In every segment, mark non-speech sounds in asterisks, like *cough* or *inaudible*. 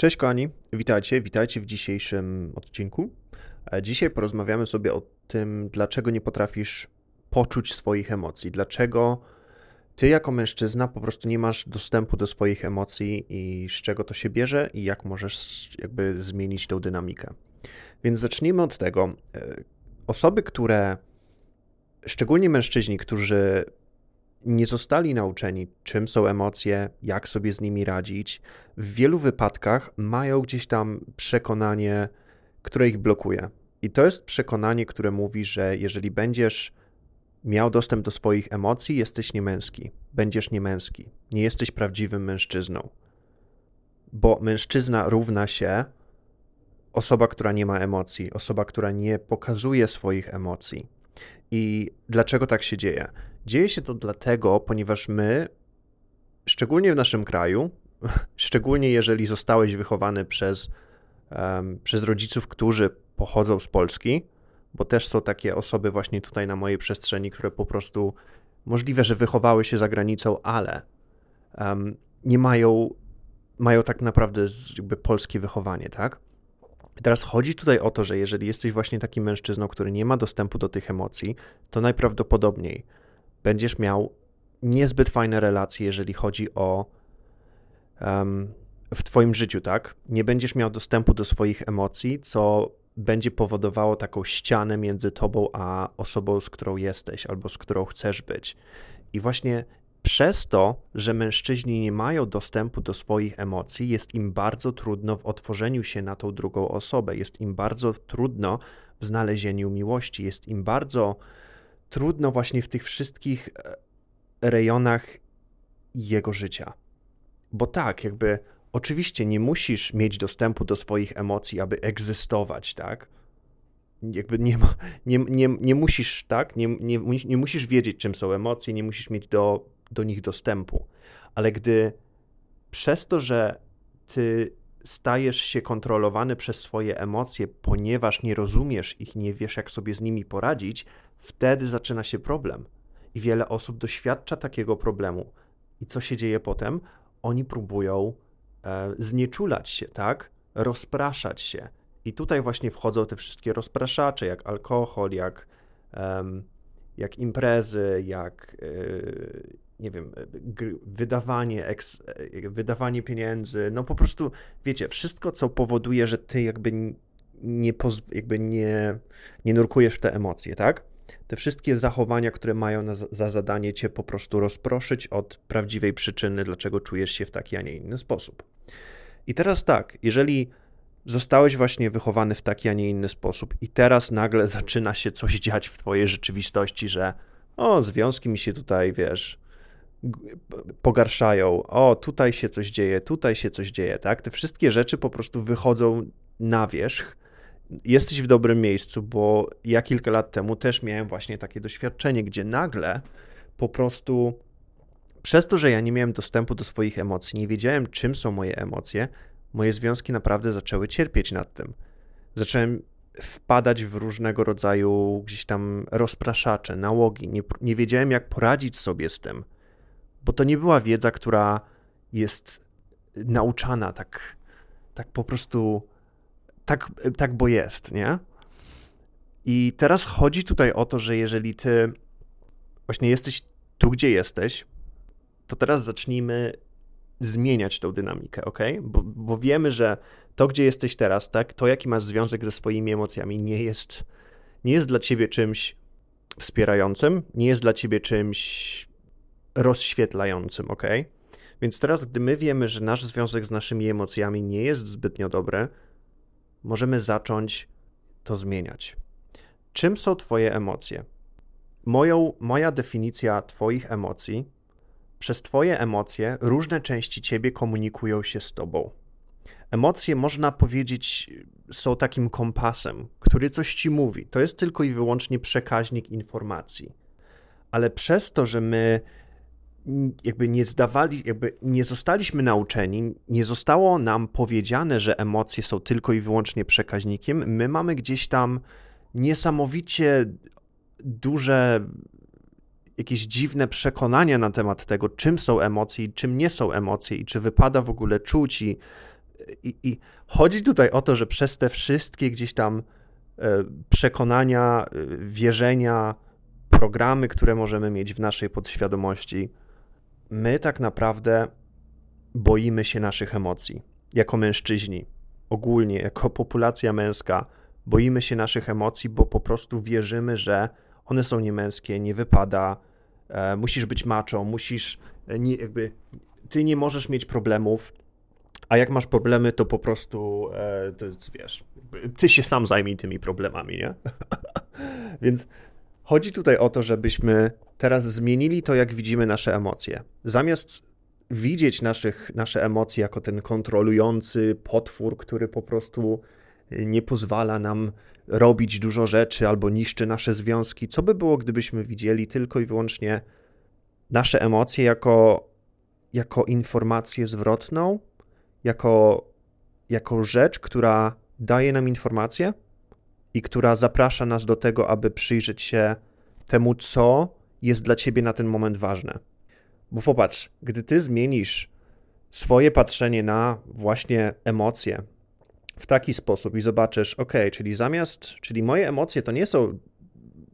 Cześć kochani, witajcie, witajcie w dzisiejszym odcinku. E, Dzisiaj porozmawiamy sobie o tym, dlaczego nie potrafisz poczuć swoich emocji, dlaczego ty jako mężczyzna po prostu nie masz dostępu do swoich emocji i z czego to się bierze i jak możesz jakby zmienić tą dynamikę. Więc zacznijmy od tego. E, Osoby, które, szczególnie mężczyźni, którzy nie zostali nauczeni, czym są emocje, jak sobie z nimi radzić, w wielu wypadkach mają gdzieś tam przekonanie, które ich blokuje. I to jest przekonanie, które mówi, że jeżeli będziesz miał dostęp do swoich emocji, jesteś niemęski. Będziesz niemęski. Nie jesteś prawdziwym mężczyzną. Bo mężczyzna równa się osoba, która nie ma emocji, osoba, która nie pokazuje swoich emocji. I dlaczego tak się dzieje? Dzieje się to dlatego, ponieważ my, szczególnie w naszym kraju, *laughs* szczególnie jeżeli zostałeś wychowany przez, um, przez rodziców, którzy pochodzą z Polski, bo też są takie osoby właśnie tutaj na mojej przestrzeni, które po prostu możliwe, że wychowały się za granicą, ale um, nie mają, mają tak naprawdę jakby polskie wychowanie, tak? Teraz chodzi tutaj o to, że jeżeli jesteś właśnie takim mężczyzną, który nie ma dostępu do tych emocji, to najprawdopodobniej będziesz miał niezbyt fajne relacje, jeżeli chodzi o um, w Twoim życiu, tak? Nie będziesz miał dostępu do swoich emocji, co będzie powodowało taką ścianę między Tobą a osobą, z którą jesteś albo z którą chcesz być. I właśnie przez to, że mężczyźni nie mają dostępu do swoich emocji, jest im bardzo trudno w otworzeniu się na tą drugą osobę, jest im bardzo trudno w znalezieniu miłości, jest im bardzo trudno właśnie w tych wszystkich e, rejonach jego życia. Bo tak, jakby oczywiście nie musisz mieć dostępu do swoich emocji, aby egzystować, tak? Jakby nie, nie, nie, nie musisz, tak? Nie, nie, nie musisz wiedzieć, czym są emocje, nie musisz mieć do, do nich dostępu. Ale gdy przez to, że ty stajesz się kontrolowany przez swoje emocje, ponieważ nie rozumiesz ich, nie wiesz, jak sobie z nimi poradzić, wtedy zaczyna się problem. I wiele osób doświadcza takiego problemu. I co się dzieje potem? Oni próbują e, znieczulać się, tak? Rozpraszać się. I tutaj właśnie wchodzą te wszystkie rozpraszacze, jak alkohol, jak, um, jak imprezy, jak yy, nie wiem, wydawanie, eks, wydawanie pieniędzy, no po prostu, wiecie, wszystko, co powoduje, że ty jakby nie, jakby nie, nie nurkujesz w te emocje, tak? Te wszystkie zachowania, które mają na, za zadanie cię po prostu rozproszyć od prawdziwej przyczyny, dlaczego czujesz się w taki, a nie inny sposób. I teraz tak, jeżeli zostałeś właśnie wychowany w taki, a nie inny sposób i teraz nagle zaczyna się coś dziać w twojej rzeczywistości, że o, związki mi się tutaj, wiesz, pogarszają, o, tutaj się coś dzieje, tutaj się coś dzieje, tak? Te wszystkie rzeczy po prostu wychodzą na wierzch. Jesteś w dobrym miejscu, bo ja kilka lat temu też miałem właśnie takie doświadczenie, gdzie nagle po prostu przez to, że ja nie miałem dostępu do swoich emocji, nie wiedziałem, czym są moje emocje, moje związki naprawdę zaczęły cierpieć nad tym. Zacząłem wpadać w różnego rodzaju gdzieś tam rozpraszacze, nałogi. Nie, nie wiedziałem, jak poradzić sobie z tym bo to nie była wiedza, która jest nauczana tak, tak po prostu, tak, tak bo jest, nie? I teraz chodzi tutaj o to, że jeżeli ty właśnie jesteś tu, gdzie jesteś, to teraz zacznijmy zmieniać tą dynamikę, ok? Bo, bo wiemy, że to, gdzie jesteś teraz, tak, to jaki masz związek ze swoimi emocjami, nie jest, nie jest dla ciebie czymś wspierającym, nie jest dla ciebie czymś rozświetlającym, ok? Więc teraz, gdy my wiemy, że nasz związek z naszymi emocjami nie jest zbytnio dobry, możemy zacząć to zmieniać. Czym są Twoje emocje? Moją, moja definicja Twoich emocji, przez Twoje emocje różne części Ciebie komunikują się z Tobą. Emocje, można powiedzieć, są takim kompasem, który coś Ci mówi. To jest tylko i wyłącznie przekaźnik informacji. Ale przez to, że my jakby nie zdawali, jakby nie zostaliśmy nauczeni, nie zostało nam powiedziane, że emocje są tylko i wyłącznie przekaźnikiem. My mamy gdzieś tam niesamowicie duże jakieś dziwne przekonania na temat tego, czym są emocje i czym nie są emocje i czy wypada w ogóle czuć i i, I chodzi tutaj o to, że przez te wszystkie gdzieś tam e, przekonania, e, wierzenia, programy, które możemy mieć w naszej podświadomości, my tak naprawdę boimy się naszych emocji. Jako mężczyźni, ogólnie, jako populacja męska, boimy się naszych emocji, bo po prostu wierzymy, że one są niemęskie, nie wypada, e, musisz być maczą, musisz, e, nie, jakby, ty nie możesz mieć problemów, a jak masz problemy, to po prostu, e, to wiesz, ty się sam zajmij tymi problemami, nie? *laughs* Więc chodzi tutaj o to, żebyśmy teraz zmienili to, jak widzimy nasze emocje. Zamiast widzieć naszych, nasze emocje jako ten kontrolujący potwór, który po prostu nie pozwala nam robić dużo rzeczy albo niszczy nasze związki. Co by było, gdybyśmy widzieli tylko i wyłącznie nasze emocje jako, jako informację zwrotną, jako, jako rzecz, która daje nam informację i która zaprasza nas do tego, aby przyjrzeć się temu, co jest dla ciebie na ten moment ważne. Bo popatrz, gdy ty zmienisz swoje patrzenie na właśnie emocje w taki sposób i zobaczysz, ok, czyli zamiast, czyli moje emocje to nie są,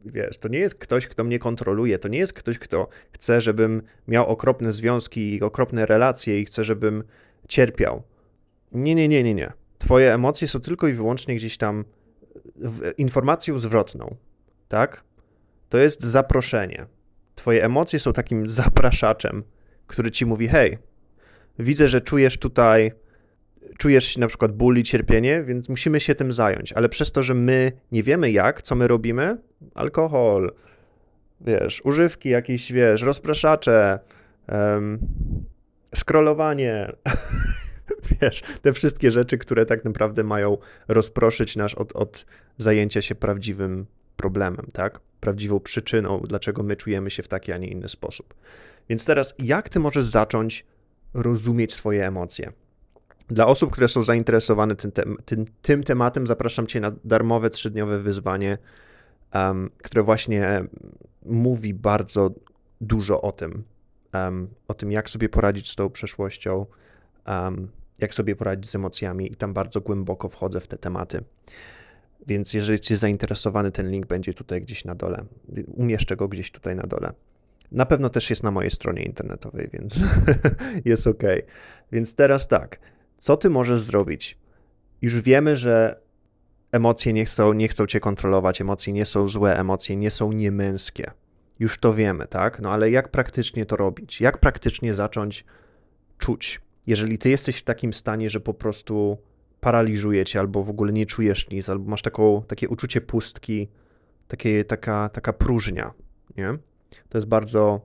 wiesz, to nie jest ktoś, kto mnie kontroluje, to nie jest ktoś, kto chce, żebym miał okropne związki i okropne relacje i chce, żebym cierpiał. Nie, nie, nie, nie, nie. Twoje emocje są tylko i wyłącznie gdzieś tam informacją zwrotną, tak? To jest zaproszenie. Twoje emocje są takim *laughs* zapraszaczem, który ci mówi: Hej, widzę, że czujesz tutaj, czujesz na przykład ból i cierpienie, więc musimy się tym zająć. Ale przez to, że my nie wiemy jak, co my robimy, alkohol, wiesz, używki jakieś, wiesz, rozpraszacze, um, scrollowanie, *laughs* *laughs* wiesz, te wszystkie rzeczy, które tak naprawdę mają rozproszyć nas od, od zajęcia się prawdziwym problemem, tak? Prawdziwą przyczyną, dlaczego my czujemy się w taki, a nie inny sposób. Więc teraz, jak ty możesz zacząć rozumieć swoje emocje? Dla osób, które są zainteresowane tym, tym, tym tematem, zapraszam Cię na darmowe trzydniowe wyzwanie, um, które właśnie mówi bardzo dużo o tym, um, o tym, jak sobie poradzić z tą przeszłością, um, jak sobie poradzić z emocjami, i tam bardzo głęboko wchodzę w te tematy. Więc jeżeli jesteś zainteresowany, ten link będzie tutaj gdzieś na dole. Umieszczę go gdzieś tutaj na dole. Na pewno też jest na mojej stronie internetowej, więc *laughs* jest ok. Więc teraz tak, co ty możesz zrobić? Już wiemy, że emocje nie chcą, nie chcą cię kontrolować, emocje nie są złe, emocje nie są niemęskie. Już to wiemy, tak? No ale jak praktycznie to robić? Jak praktycznie zacząć czuć? Jeżeli ty jesteś w takim stanie, że po prostu paraliżuje cię, albo w ogóle nie czujesz nic, albo masz taką, takie uczucie pustki, takie, taka, taka próżnia, nie? To jest bardzo,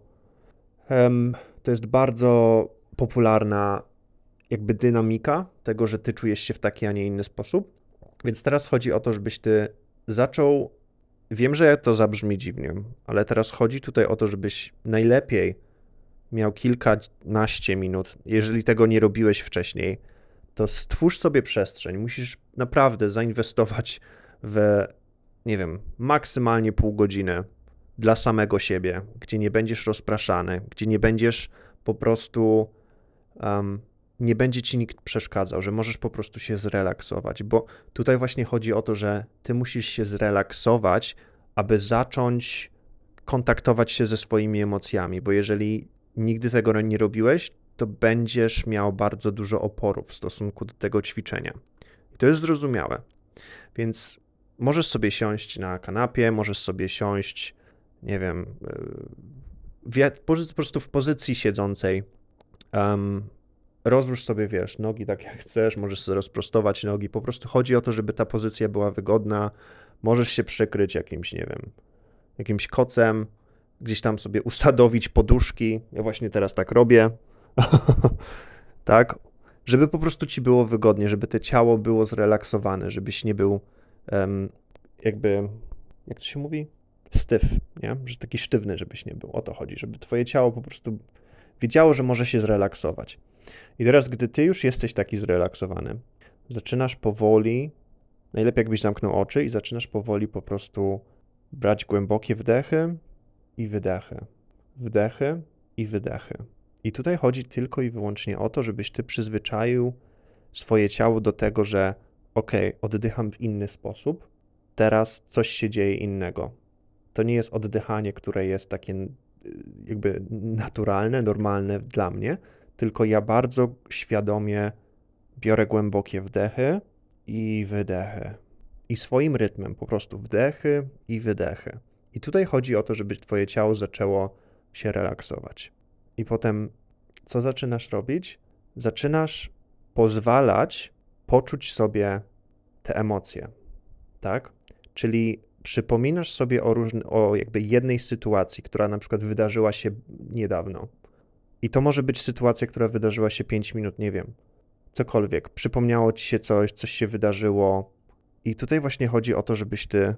um, to jest bardzo popularna jakby dynamika tego, że ty czujesz się w taki, a nie inny sposób. Więc teraz chodzi o to, żebyś ty zaczął. Wiem, że to zabrzmi dziwnie, ale teraz chodzi tutaj o to, żebyś najlepiej miał kilkanaście minut, jeżeli tego nie robiłeś wcześniej, to stwórz sobie przestrzeń. Musisz naprawdę zainwestować w, nie wiem, maksymalnie pół godziny dla samego siebie, gdzie nie będziesz rozpraszany, gdzie nie będziesz po prostu, um, nie będzie ci nikt przeszkadzał, że możesz po prostu się zrelaksować, bo tutaj właśnie chodzi o to, że ty musisz się zrelaksować, aby zacząć kontaktować się ze swoimi emocjami, bo jeżeli nigdy tego nie robiłeś, to będziesz miał bardzo dużo oporów w stosunku do tego ćwiczenia. I to jest zrozumiałe. Więc możesz sobie siąść na kanapie, możesz sobie siąść, nie wiem, e, po prostu w pozycji siedzącej. Um, rozłóż sobie, wiesz, nogi tak jak chcesz, możesz sobie rozprostować nogi. Po prostu chodzi o to, żeby ta pozycja była wygodna. Możesz się przykryć jakimś, nie wiem, jakimś kocem, gdzieś tam sobie usadowić poduszki. Ja właśnie teraz tak robię. *laughs* tak? Żeby po prostu ci było wygodnie, żeby to ciało było zrelaksowane, żebyś nie był um, jakby, jak to się mówi? Styw, nie? Że taki sztywny, żebyś nie był. O to chodzi, żeby twoje ciało po prostu wiedziało, że może się zrelaksować. I teraz, gdy ty już jesteś taki zrelaksowany, zaczynasz powoli, najlepiej jakbyś zamknął oczy i zaczynasz powoli po prostu brać głębokie wdechy i wydechy. Wdechy i wydechy. I tutaj chodzi tylko i wyłącznie o to, żebyś ty przyzwyczaił swoje ciało do tego, że ok, oddycham w inny sposób, teraz coś się dzieje innego. To nie jest oddychanie, które jest takie jakby naturalne, normalne dla mnie, tylko ja bardzo świadomie biorę głębokie wdechy i wydechy. I swoim rytmem po prostu wdechy i wydechy. I tutaj chodzi o to, żeby twoje ciało zaczęło się relaksować. I potem co zaczynasz robić? Zaczynasz pozwalać poczuć sobie te emocje, tak? Czyli przypominasz sobie o, różny, o jakby jednej sytuacji, która na przykład wydarzyła się niedawno. I to może być sytuacja, która wydarzyła się 5 minut, nie wiem. Cokolwiek. Przypomniało ci się coś, coś się wydarzyło. I tutaj właśnie chodzi o to, żebyś ty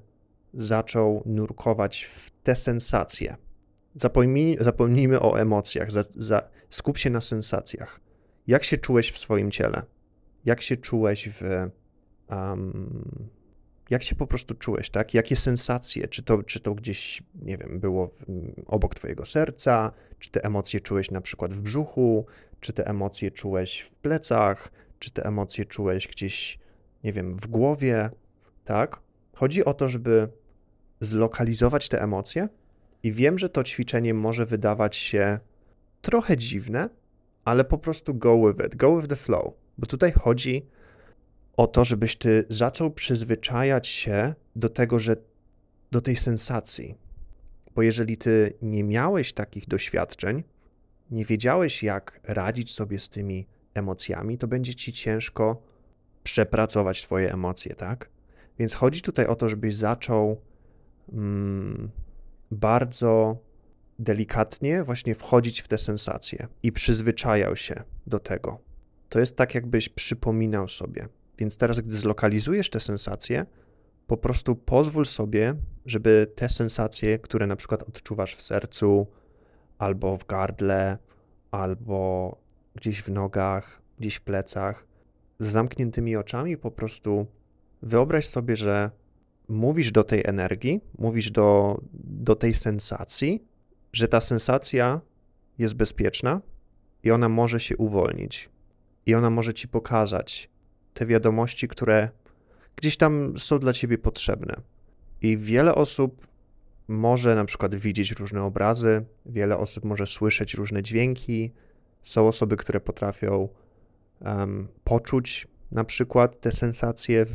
zaczął nurkować w te sensacje. Zapomnij, zapomnijmy o emocjach, za, za, skup się na sensacjach. Jak się czułeś w swoim ciele? Jak się czułeś w. Um, jak się po prostu czułeś, tak? Jakie sensacje? Czy to, czy to gdzieś, nie wiem, było obok twojego serca? Czy te emocje czułeś na przykład w brzuchu? Czy te emocje czułeś w plecach? Czy te emocje czułeś gdzieś, nie wiem, w głowie? Tak? Chodzi o to, żeby zlokalizować te emocje. I wiem, że to ćwiczenie może wydawać się trochę dziwne, ale po prostu go with it, go with the flow. Bo tutaj chodzi o to, żebyś ty zaczął przyzwyczajać się do tego, że do tej sensacji. Bo jeżeli ty nie miałeś takich doświadczeń, nie wiedziałeś, jak radzić sobie z tymi emocjami, to będzie ci ciężko przepracować twoje emocje, tak? Więc chodzi tutaj o to, żebyś zaczął bardzo delikatnie właśnie wchodzić w te sensacje i przyzwyczajał się do tego. To jest tak, jakbyś przypominał sobie. Więc teraz, gdy zlokalizujesz te sensacje, po prostu pozwól sobie, żeby te sensacje, które na przykład odczuwasz w sercu, albo w gardle, albo gdzieś w nogach, gdzieś w plecach, z zamkniętymi oczami po prostu wyobraź sobie, że mówisz do tej energii, mówisz do, do tej sensacji, że ta sensacja jest bezpieczna i ona może się uwolnić. I ona może ci pokazać te wiadomości, które gdzieś tam są dla ciebie potrzebne. I wiele osób może na przykład widzieć różne obrazy, wiele osób może słyszeć różne dźwięki. Są osoby, które potrafią um, poczuć na przykład te sensacje,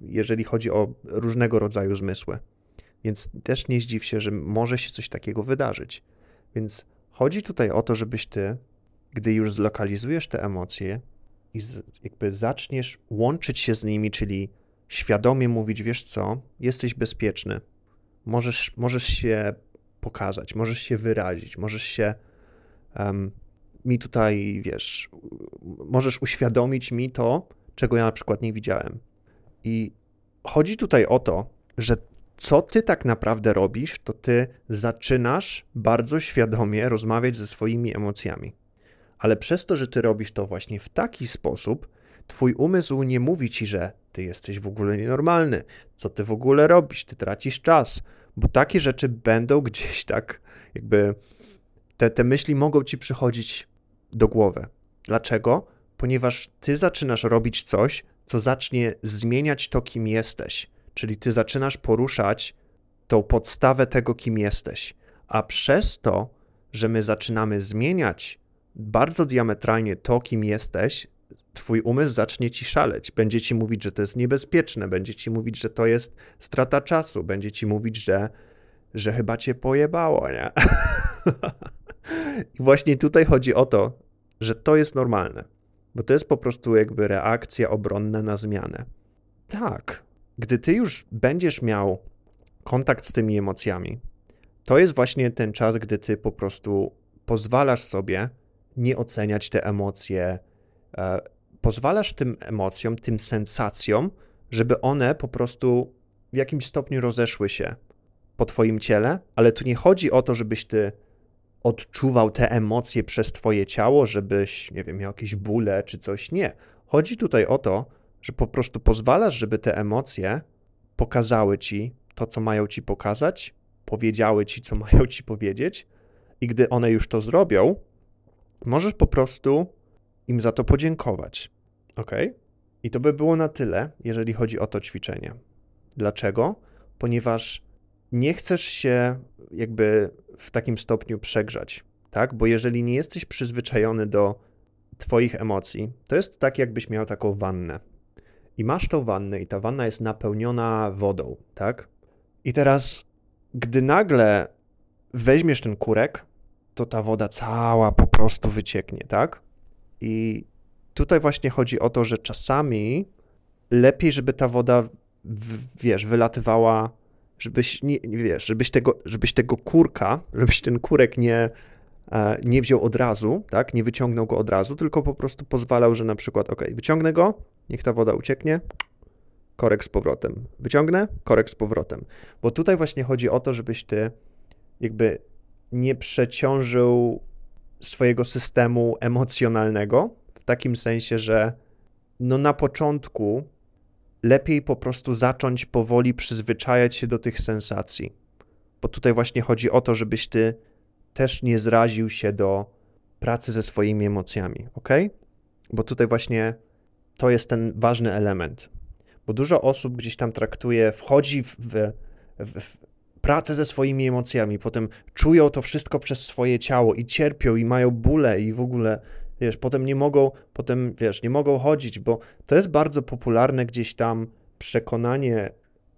jeżeli chodzi o różnego rodzaju zmysły. Więc też nie zdziw się, że może się coś takiego wydarzyć. Więc chodzi tutaj o to, żebyś ty, gdy już zlokalizujesz te emocje i z, jakby zaczniesz łączyć się z nimi, czyli świadomie mówić, wiesz co, jesteś bezpieczny, możesz, możesz się pokazać, możesz się wyrazić, możesz się um, mi tutaj, wiesz, możesz uświadomić mi to, czego ja na przykład nie widziałem. I chodzi tutaj o to, że co ty tak naprawdę robisz, to ty zaczynasz bardzo świadomie rozmawiać ze swoimi emocjami. Ale przez to, że ty robisz to właśnie w taki sposób, twój umysł nie mówi ci, że ty jesteś w ogóle nienormalny, co ty w ogóle robisz, ty tracisz czas, bo takie rzeczy będą *laughs* gdzieś tak, jakby te, te myśli mogą ci przychodzić do głowy. Dlaczego? Ponieważ ty zaczynasz robić coś, co zacznie zmieniać to, kim jesteś. Czyli ty zaczynasz poruszać tą podstawę tego, kim jesteś. A przez to, że my zaczynamy zmieniać bardzo diametralnie to, kim jesteś, twój umysł zacznie ci szaleć. Będzie ci mówić, że to jest niebezpieczne, będzie ci mówić, że to jest strata czasu, będzie ci mówić, że, że chyba cię pojebało, nie? *laughs* I właśnie tutaj chodzi o to, że to jest normalne, bo to jest po prostu jakby reakcja obronna na zmianę. Tak, gdy ty już będziesz miał kontakt z tymi emocjami, to jest właśnie ten czas, gdy ty po prostu pozwalasz sobie nie oceniać te emocje, e, pozwalasz tym emocjom, tym sensacjom, żeby one po prostu w jakimś stopniu rozeszły się po twoim ciele, ale tu nie chodzi o to, żebyś ty odczuwał te emocje przez twoje ciało, żebyś, nie wiem, miał jakieś bóle czy coś. Nie. Chodzi tutaj o to, że po prostu pozwalasz, żeby te emocje pokazały ci to, co mają ci pokazać, powiedziały ci, co *laughs* mają ci powiedzieć, i gdy one już to zrobią, możesz po prostu im za to podziękować. Ok? I to by było na tyle, jeżeli chodzi o to ćwiczenie. Dlaczego? Ponieważ nie chcesz się jakby w takim stopniu przegrzać, tak? Bo jeżeli nie jesteś przyzwyczajony do Twoich emocji, to jest tak, jakbyś miał taką wannę. I masz tą wannę, i ta wanna jest napełniona wodą, tak? I teraz, gdy nagle weźmiesz ten kurek, to ta woda cała po prostu wycieknie, tak? I tutaj właśnie chodzi o to, że czasami lepiej, żeby ta woda, wiesz, wylatywała, żebyś, nie, wiesz, żebyś tego, żebyś tego kurka, żebyś ten kurek nie, e, nie wziął od razu, tak, nie wyciągnął go od razu, tylko po prostu pozwalał, że na przykład, ok, wyciągnę go, niech ta woda ucieknie, korek z powrotem. Wyciągnę, korek z powrotem. Bo tutaj właśnie chodzi o to, żebyś ty jakby nie przeciążył swojego systemu emocjonalnego, w takim sensie, że no na początku lepiej po prostu zacząć powoli przyzwyczajać się do tych sensacji. Bo tutaj właśnie chodzi o to, żebyś ty też nie zraził się do pracy ze swoimi emocjami, ok? Bo tutaj właśnie to jest ten ważny element. Bo dużo osób gdzieś tam traktuje, wchodzi w, w, w, pracę ze swoimi emocjami, potem czują to wszystko przez swoje ciało i cierpią i mają bóle i w ogóle, wiesz, potem nie mogą, potem, wiesz, nie mogą chodzić, bo to jest bardzo popularne gdzieś tam przekonanie,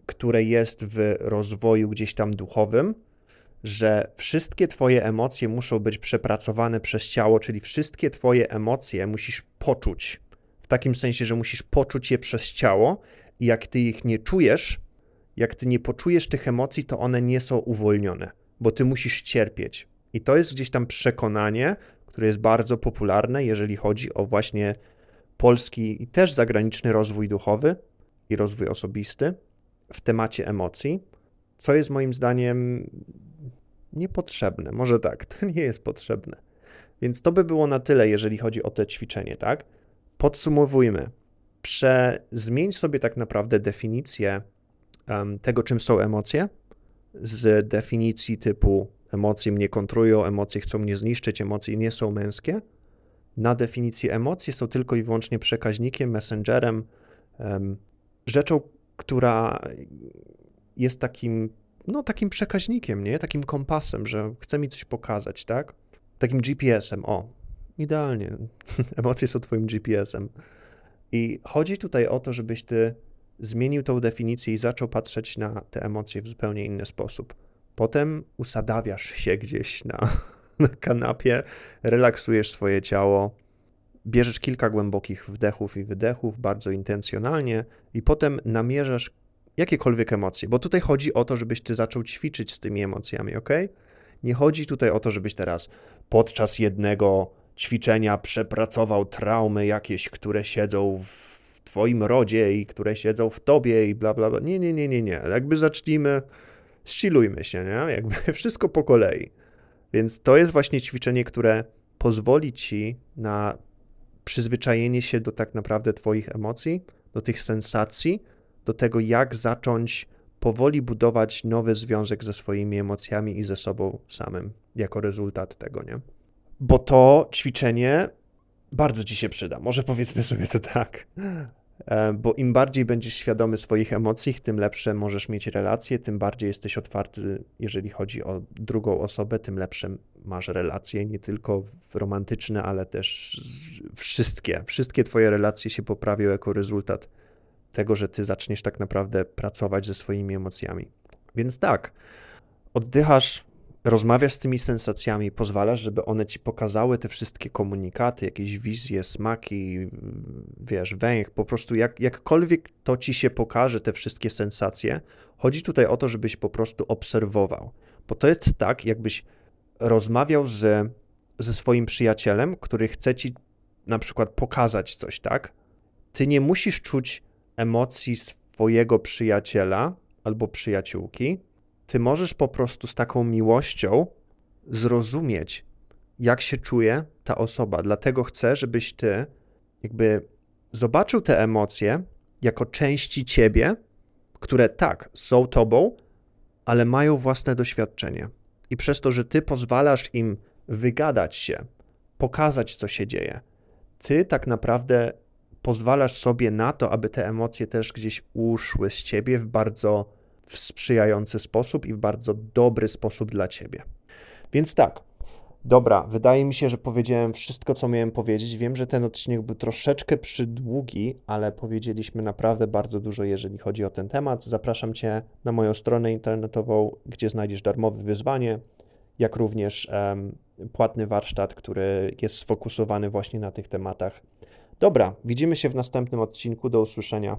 które jest w rozwoju gdzieś tam duchowym, że wszystkie Twoje emocje muszą być przepracowane przez ciało, czyli wszystkie Twoje emocje musisz poczuć. W takim sensie, że musisz poczuć je przez ciało i jak Ty ich nie czujesz, jak ty nie poczujesz tych emocji, to one nie są uwolnione, bo ty musisz cierpieć. I to jest gdzieś tam przekonanie, które jest bardzo popularne, jeżeli chodzi o właśnie polski i też zagraniczny rozwój duchowy i rozwój osobisty w temacie emocji, co jest moim zdaniem niepotrzebne. Może tak, *laughs* to nie jest potrzebne. Więc to by było na tyle, jeżeli chodzi o te ćwiczenie, tak? Podsumowujmy. Prze... Zmień sobie tak naprawdę definicję tego, czym są emocje, z definicji typu emocje mnie kontrolują, emocje chcą mnie zniszczyć, emocje nie są męskie, na definicję emocji są tylko i wyłącznie przekaźnikiem, messengerem, rzeczą, która jest takim, no takim przekaźnikiem, nie? Takim kompasem, że chce mi coś pokazać, tak? Takim GPS-em, o, idealnie. *laughs* Emocje są twoim GPS-em. I chodzi tutaj o to, żebyś ty zmienił tą definicję i zaczął patrzeć na te emocje w zupełnie inny sposób. Potem usadawiasz się gdzieś na, *laughs* na kanapie, relaksujesz swoje ciało, bierzesz kilka głębokich wdechów i wydechów bardzo intencjonalnie i potem namierzasz jakiekolwiek emocje, bo tutaj chodzi o to, żebyś ty zaczął ćwiczyć z tymi emocjami, ok? Nie chodzi tutaj o to, żebyś teraz podczas jednego ćwiczenia przepracował traumy jakieś, które siedzą w twoim rodzie i które siedzą w tobie i bla, bla, bla. Nie, nie, nie, nie, nie. Jakby zacznijmy, ścilujmy się, nie? Jakby *laughs* wszystko po kolei. Więc to jest właśnie ćwiczenie, które pozwoli ci na przyzwyczajenie się do tak naprawdę twoich emocji, do tych sensacji, do tego, jak zacząć powoli budować nowy związek ze swoimi emocjami i ze sobą samym, jako rezultat tego, nie? Bo to ćwiczenie bardzo ci się przyda. Może powiedzmy sobie to tak. E, bo im bardziej będziesz świadomy swoich emocji, tym lepsze możesz mieć relacje, tym bardziej jesteś otwarty, jeżeli chodzi o drugą osobę, tym lepsze masz relacje, nie tylko romantyczne, ale też wszystkie. Wszystkie twoje relacje się poprawią jako rezultat tego, że ty zaczniesz tak naprawdę pracować ze swoimi emocjami. Więc tak, oddychasz rozmawiasz z tymi sensacjami, pozwalasz, żeby one ci pokazały te wszystkie komunikaty, jakieś wizje, smaki, wiesz, węch, po prostu jak, jakkolwiek to ci się pokaże, te wszystkie sensacje, chodzi tutaj o to, żebyś po prostu obserwował. Bo to jest tak, jakbyś rozmawiał z, ze swoim przyjacielem, który chce ci na przykład pokazać coś, tak? Ty nie musisz czuć emocji swojego przyjaciela albo przyjaciółki, ty możesz po prostu z taką miłością zrozumieć, jak się czuje ta osoba. Dlatego chcę, żebyś ty jakby zobaczył te emocje jako części ciebie, które tak, są tobą, ale mają własne doświadczenie. I przez to, że ty pozwalasz im wygadać się, pokazać, co się dzieje, ty tak naprawdę pozwalasz sobie na to, aby te emocje też gdzieś uszły z ciebie w bardzo sprzyjający sposób i w bardzo dobry sposób dla ciebie. Więc tak, Dobra, wydaje mi się, że powiedziałem wszystko, co miałem powiedzieć. Wiem, że ten odcinek był troszeczkę przydługi, ale powiedzieliśmy naprawdę bardzo dużo, jeżeli chodzi o ten temat. Zapraszam Cię na moją stronę internetową, gdzie znajdziesz darmowe wyzwanie, jak również um, płatny warsztat, który jest sfokusowany właśnie na tych tematach. Dobra, widzimy się w następnym odcinku. Do usłyszenia.